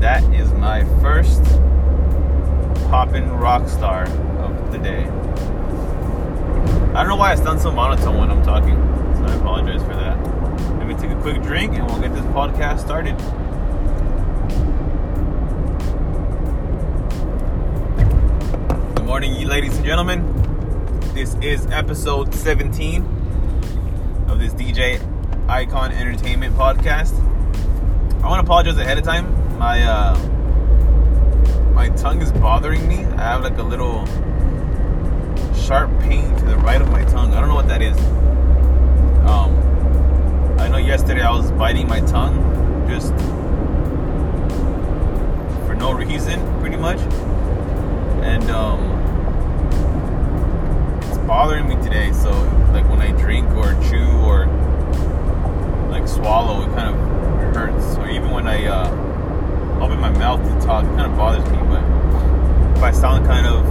that is my first poppin' rock star of the day. I don't know why I sound so monotone when I'm talking, so I apologize for that. Let me take a quick drink and we'll get this podcast started. Good morning, ladies and gentlemen. This is episode 17 of this DJ Icon Entertainment podcast. I want to apologize ahead of time. My uh, my tongue is bothering me. I have like a little sharp pain to the right of my tongue. I don't know what that is. Um, I know yesterday I was biting my tongue just for no reason, pretty much, and um, it's bothering me today. So like when I drink or chew or like swallow, it kind of hurts. Or even when I uh, open my mouth to talk, it kind of bothers me. But if I sound kind of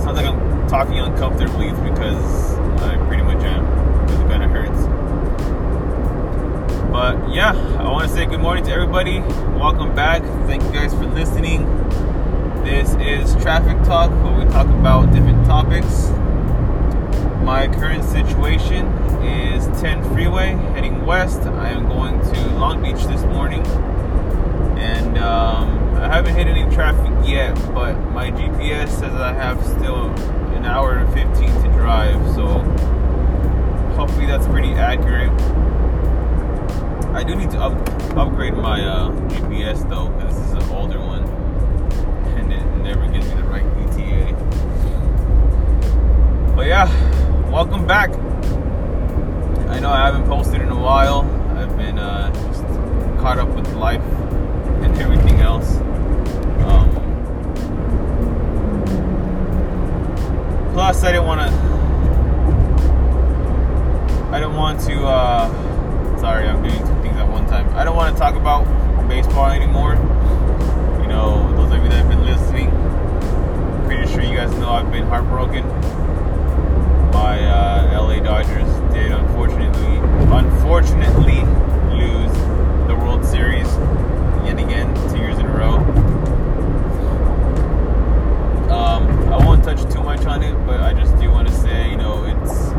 sounds like I'm talking uncomfortably, it's because I pretty much am. Because it kind of hurts. But yeah, I want to say good morning to everybody. Welcome back. Thank you guys for listening. This is Traffic Talk, where we talk about different topics. My current situation is 10 Freeway heading west. I am going to Long Beach this morning. And um, I haven't hit any traffic yet, but my GPS says I have still an hour and 15 to drive. So hopefully that's pretty accurate. I do need to up, upgrade my uh, GPS though, because this is an older one. And it never gives me the right ETA. But yeah, welcome back. I know I haven't posted in a while. I've been uh, just caught up with life and everything else. Um, plus, I didn't want to. I didn't want to. Uh, sorry, I'm doing two things at one time. I don't want to talk about baseball anymore. You know, those of you that have been listening, pretty sure you guys know I've been heartbroken my uh, LA Dodgers did unfortunately, unfortunately lose the World Series yet again, two years in a row. Um, I won't touch too much on it, but I just do want to say, you know, it's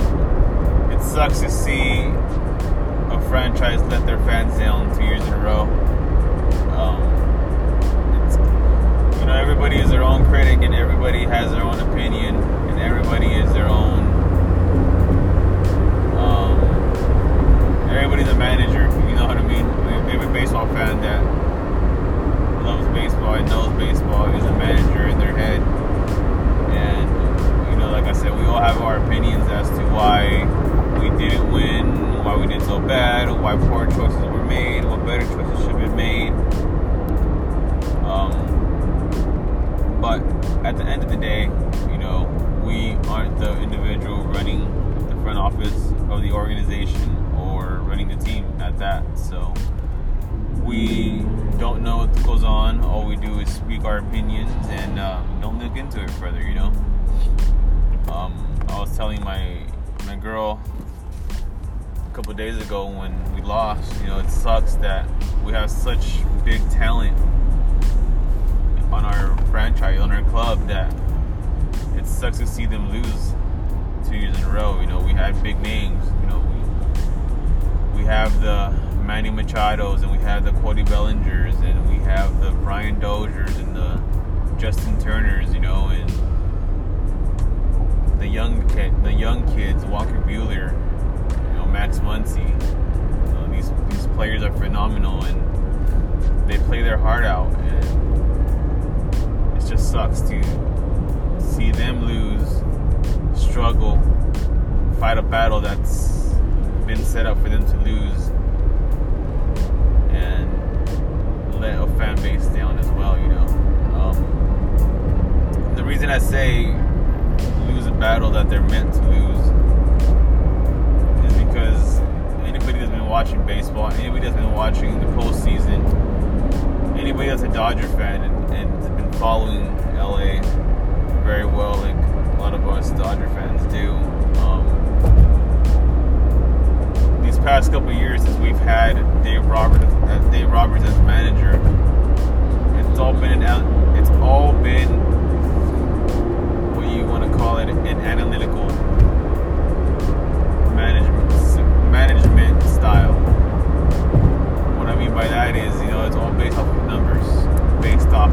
it sucks to see a franchise let their fans down two years in a row. Um, you know, everybody is their own critic, and everybody has their own opinion, So we don't know what goes on. All we do is speak our opinions and um, don't look into it further. You know. Um, I was telling my my girl a couple days ago when we lost. You know, it sucks that we have such big talent on our franchise, on our club that it sucks to see them lose two years in a row. You know, we had big names. You know, we we have the Manny Machados and we have the Cody Bellingers and we have the Brian Doziers and the Justin Turners. You know, and the young kid, the young kids, Walker Buehler, you know, Max Muncy. You know, these these players are phenomenal and they play their heart out and it just sucks to see them lose struggle, fight a battle that's been set up for them to lose, let a fan base down as well. You know, um, the reason I say lose a battle that they're meant to lose is because anybody that's been watching baseball, anybody that's been watching the postseason, anybody that's a Dodger fan and, and has been following LA very well, like a lot of us Dodger fans do. Um, these past couple years, we've had Dave Roberts, as Dave Roberts as manager. It's all been out. it's all been what you want to call it an analytical management management style. What I mean by that is, you know, it's all based off of numbers, based off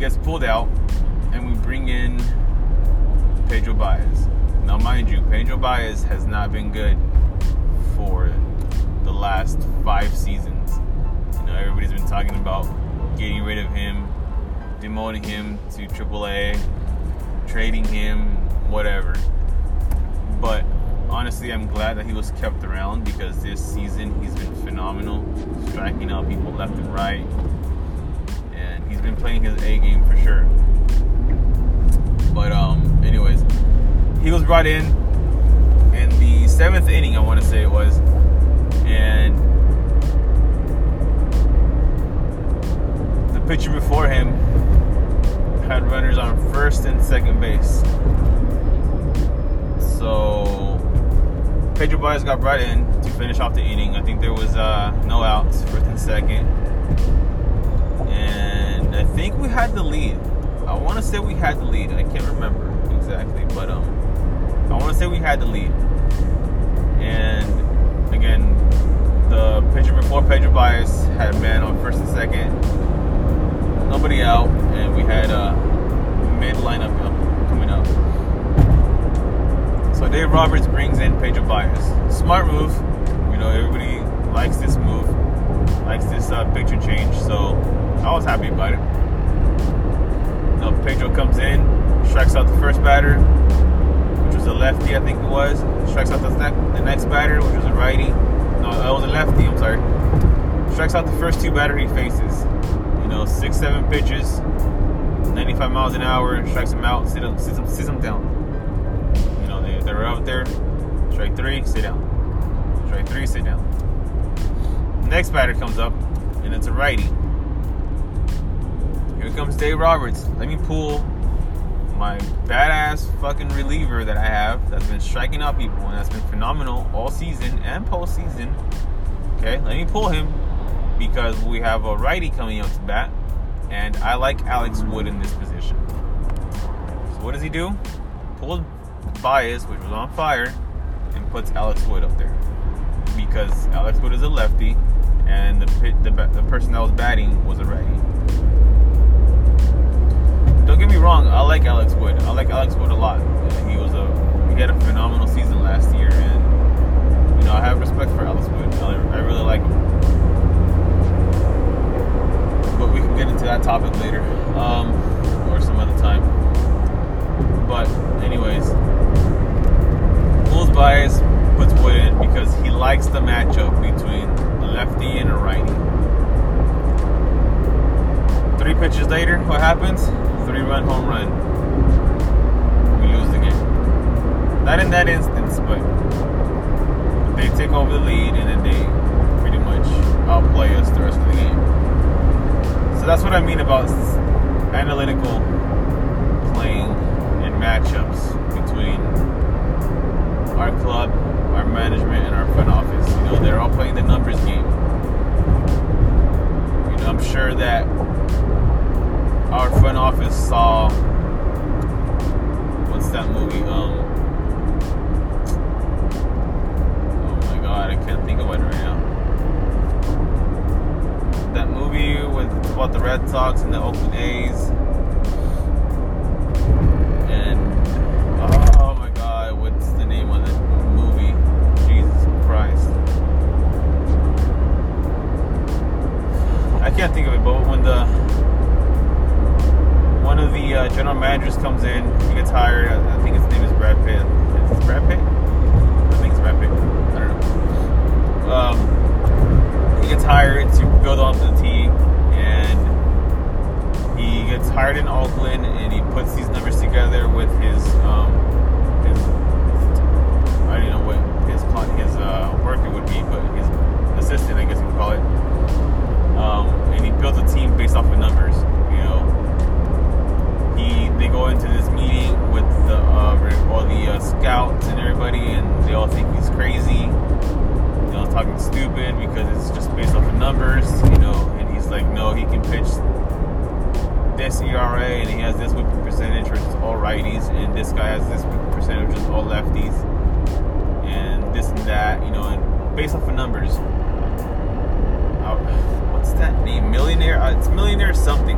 gets pulled out, and we bring in Pedro Baez. Now, mind you, Pedro Baez has not been good for the last five seasons. You know, everybody's been talking about getting rid of him, demoting him to AAA, trading him, whatever. But honestly, I'm glad that he was kept around because this season he's been phenomenal, striking out people left and right, been playing his A game for sure. But um, anyways, he was brought in in the seventh inning, I want to say it was, and the pitcher before him had runners on first and second base. So Pedro Baez got brought in to finish off the inning. I think there was uh, no outs, first and second, I think we had the lead. I want to say we had the lead. I can't remember exactly, but um, I want to say we had the lead. And again, the pitcher before Pedro Baez had a man on first and second, nobody out, and we had a mid lineup coming up. So Dave Roberts brings in Pedro Baez. Smart move. You know, everybody likes this move, likes this uh, picture change. So I was happy about it. Know, Pedro comes in, strikes out the first batter, which was a lefty, I think it was. Strikes out the, the next batter, which was a righty. No, that was a lefty. I'm sorry. Strikes out the first two batter he faces. You know, six, seven pitches, 95 miles an hour. Strikes him out, him, sits him, sits him down. You know, they, they're out there. Strike three, sit down. Strike three, sit down. Next batter comes up, and it's a righty. Here comes Dave Roberts. Let me pull my badass fucking reliever that I have that's been striking out people and that's been phenomenal all season and postseason. Okay, let me pull him because we have a righty coming up to bat, and I like Alex Wood in this position. So what does he do? Pulled Baez, which was on fire, and puts Alex Wood up there because Alex Wood is a lefty, and the the, the person that was batting was a righty. Don't get me wrong, I like Alex Wood. I like Alex Wood a lot. He was a he had a phenomenal season last year, and you know I have respect for Alex Wood. I, I really like him. But we can get into that topic later, um, or some other time. But anyways, pulls Baez, puts Wood in because he likes the matchup between a lefty and a righty. Three pitches later, what happens? Three run home run. We lose the game. Not in that instance, but they take over the lead and then they pretty much outplay us the rest of the game. So that's what I mean about analytical playing and matchups between our club, our management, and our front office. You know, they're all playing the numbers game. You know, I'm sure that our front office saw what's that movie? Um, oh my god, I can't think of it right now. That movie with about the Red Sox and the Oakland A's, general managers comes in, he gets hired. I think his name is Brad Pitt. Is it Brad Pitt? I think it's Brad Pitt. I don't know. Um, he gets hired to build onto the team, and he gets hired in Oakland, and he puts these numbers together with his um, his I don't know what his his uh, worker would be, but his assistant, I guess you would call it. Um, and he builds a team based off of numbers. Go into this meeting with the uh, all the uh, scouts and everybody, and they all think he's crazy. You know, talking stupid because it's just based off of numbers. You know, and he's like no, he can pitch this ERA and he has this whipping percentage for all righties, and this guy has this whipping percentage which is all lefties, and this and that, you know, and based off of numbers. Uh, what's that name? Millionaire? Uh, it's Millionaire something.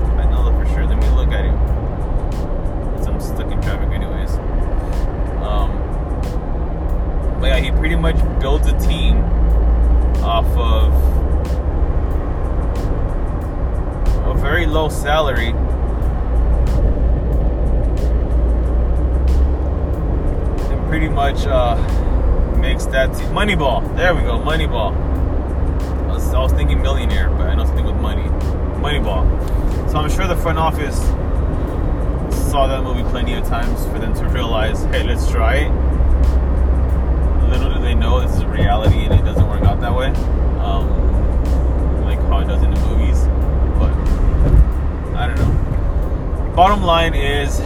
He pretty much builds a team off of a very low salary. And pretty much uh, makes that team. Moneyball. There we go. Moneyball. I was, I was thinking millionaire, but I know something with money. Moneyball. So I'm sure the front office saw that movie plenty of times for them to realize, hey, let's try it. They know this is reality and it doesn't work out that way. Um, like how it does in the movies. But I don't know. Bottom line is,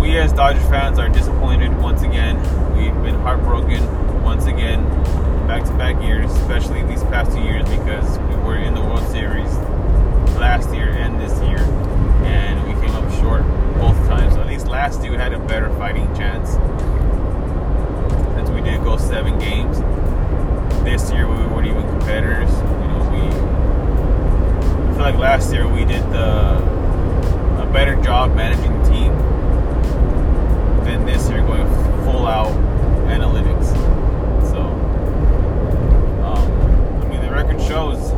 we as Dodger fans are disappointed once again. We've been heartbroken once again, back to back years, especially these past two years because we were in the World Series last year and this year, and we came up short both times. At least last year we had a better fighting chance we did go seven games. This year we weren't even competitors. You know, we I feel like last year we did the a better job managing the team than this year going full out analytics. So, um, I mean, the record shows,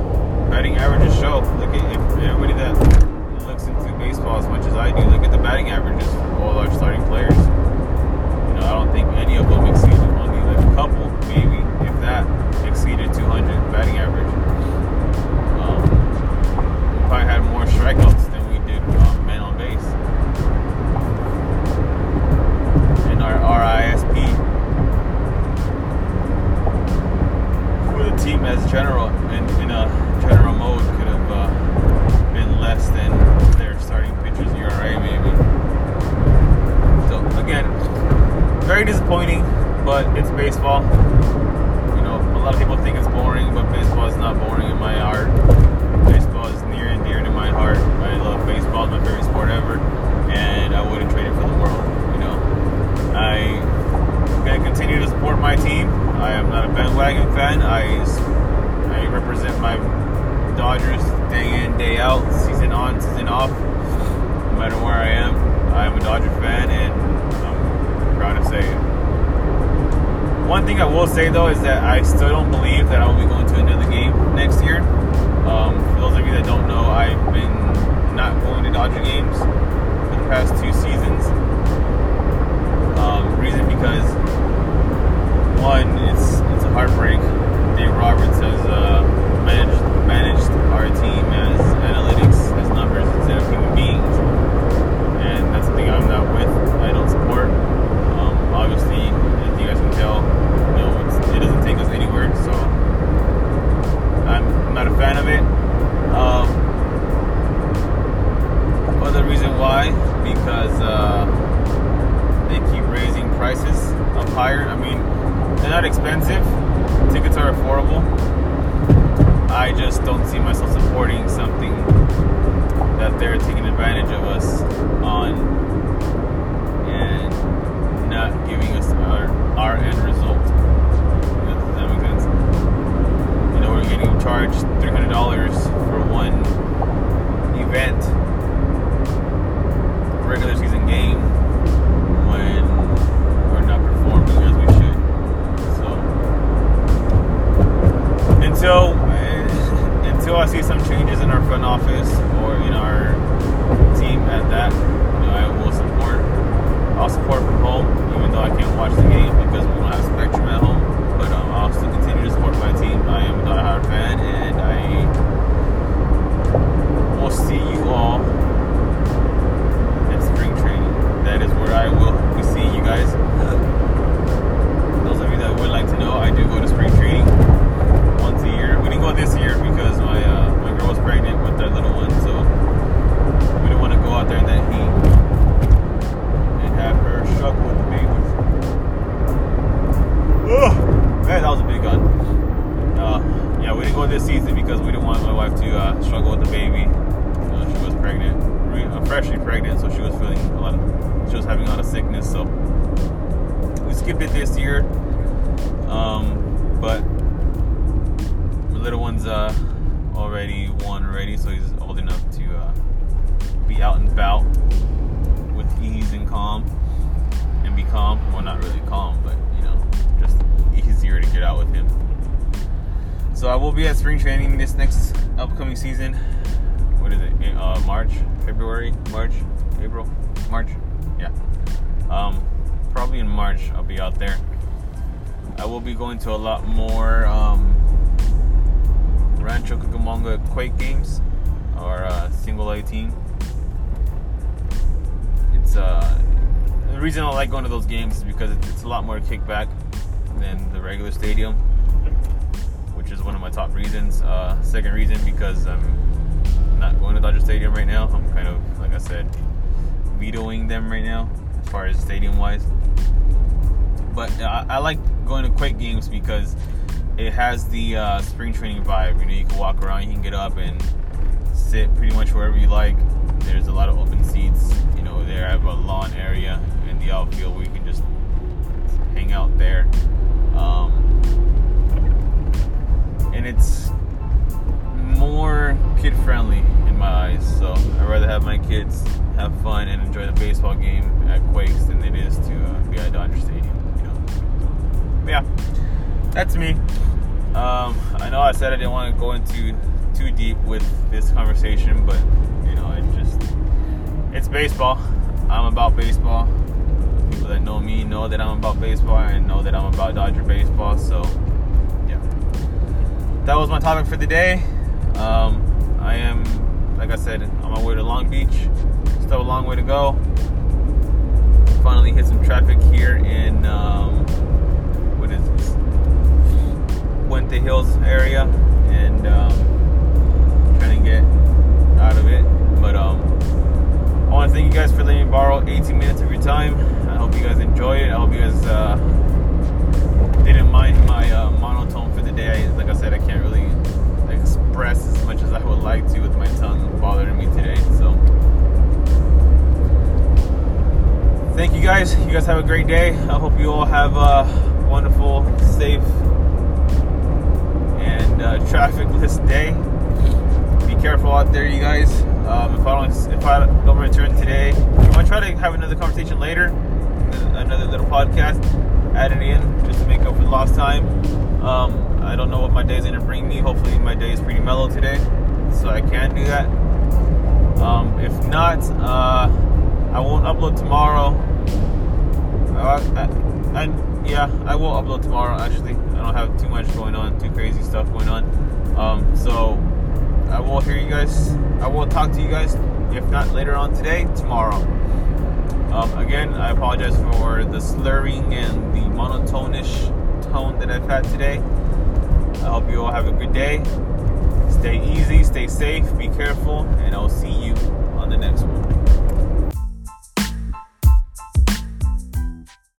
batting averages show. Look at if everybody that looks into baseball as much as I do, look at the batting averages for all our starting players. You know, I don't think any of them exceeded a couple, maybe if that, exceeded 200 say though is they're taking advantage of us on and not giving us our, our end result. Does that make sense? You know, we're getting charged $300 for one event, regular season game, when we're not performing as we should. So until until I see some changes in our front office or in our team at that, you know, I will support. I'll support from home, even though I can't watch to uh, struggle with the baby. She was pregnant, re- uh, freshly pregnant, so she was feeling a lot. Of, she was having a lot of sickness, so we skipped it this year. Um, but my little one's uh, already one already, so he's old enough to uh, be out and about with ease and calm and be calm. Well, not really calm, but you know, just easier to get out with him. So I will be at spring training this next upcoming season. What is it? Uh, March, February, March, April, March. Yeah. Um, probably in March I'll be out there. I will be going to a lot more um, Rancho Cucamonga Quake games or uh, single A team. It's uh, the reason I like going to those games is because it's a lot more kickback than the regular stadium, which is one of my top reasons. Uh, second reason because I'm not going to Dodger Stadium right now. I'm kind of, like I said, vetoing them right now as far as stadium wise. But I, I like going to Quake games because it has the uh, spring training vibe. You know, you can walk around, you can get up and sit pretty much wherever you like. There's a lot of open seats. You know, there I have a lawn area in the outfield where you can just hang out there. Um, and it's more kid friendly in my eyes. So I'd rather have my kids have fun and enjoy the baseball game at Quakes than it is to uh, be at Dodger Stadium. You know. Yeah, that's me. Um, I know I said I didn't want to go into too deep with this conversation, but you know, it just it's baseball. I'm about baseball. People that know me know that I'm about baseball and know that I'm about Dodger baseball. So, that was my topic for the day. Um, I am, like I said, on my way to Long Beach. Still a long way to go. Finally hit some traffic here in um, what is this? Puente Hills area, and um, trying to get out of it. But um, I want to thank you guys for letting me borrow 18 minutes of your time. I hope you guys enjoyed it. I hope you guys uh, didn't guys. Have a great day. I hope you all have a wonderful, safe, and uh, trafficless day. Be careful out there, you guys. Um, if I don't, if I don't return today, I'm gonna try to have another conversation later, another little podcast, add it in just to make up for the lost time. Um, I don't know what my day is gonna bring me. Hopefully, my day is pretty mellow today, so I can do that. Um, if not, uh, I won't upload tomorrow. Uh, I, I, yeah, I will upload tomorrow. Actually, I don't have too much going on, too crazy stuff going on. Um, so I will hear you guys. I will talk to you guys. If not later on today, tomorrow. Um, again, I apologize for the slurring and the monotonish tone that I've had today. I hope you all have a good day. Stay easy, stay safe, be careful, and I'll see you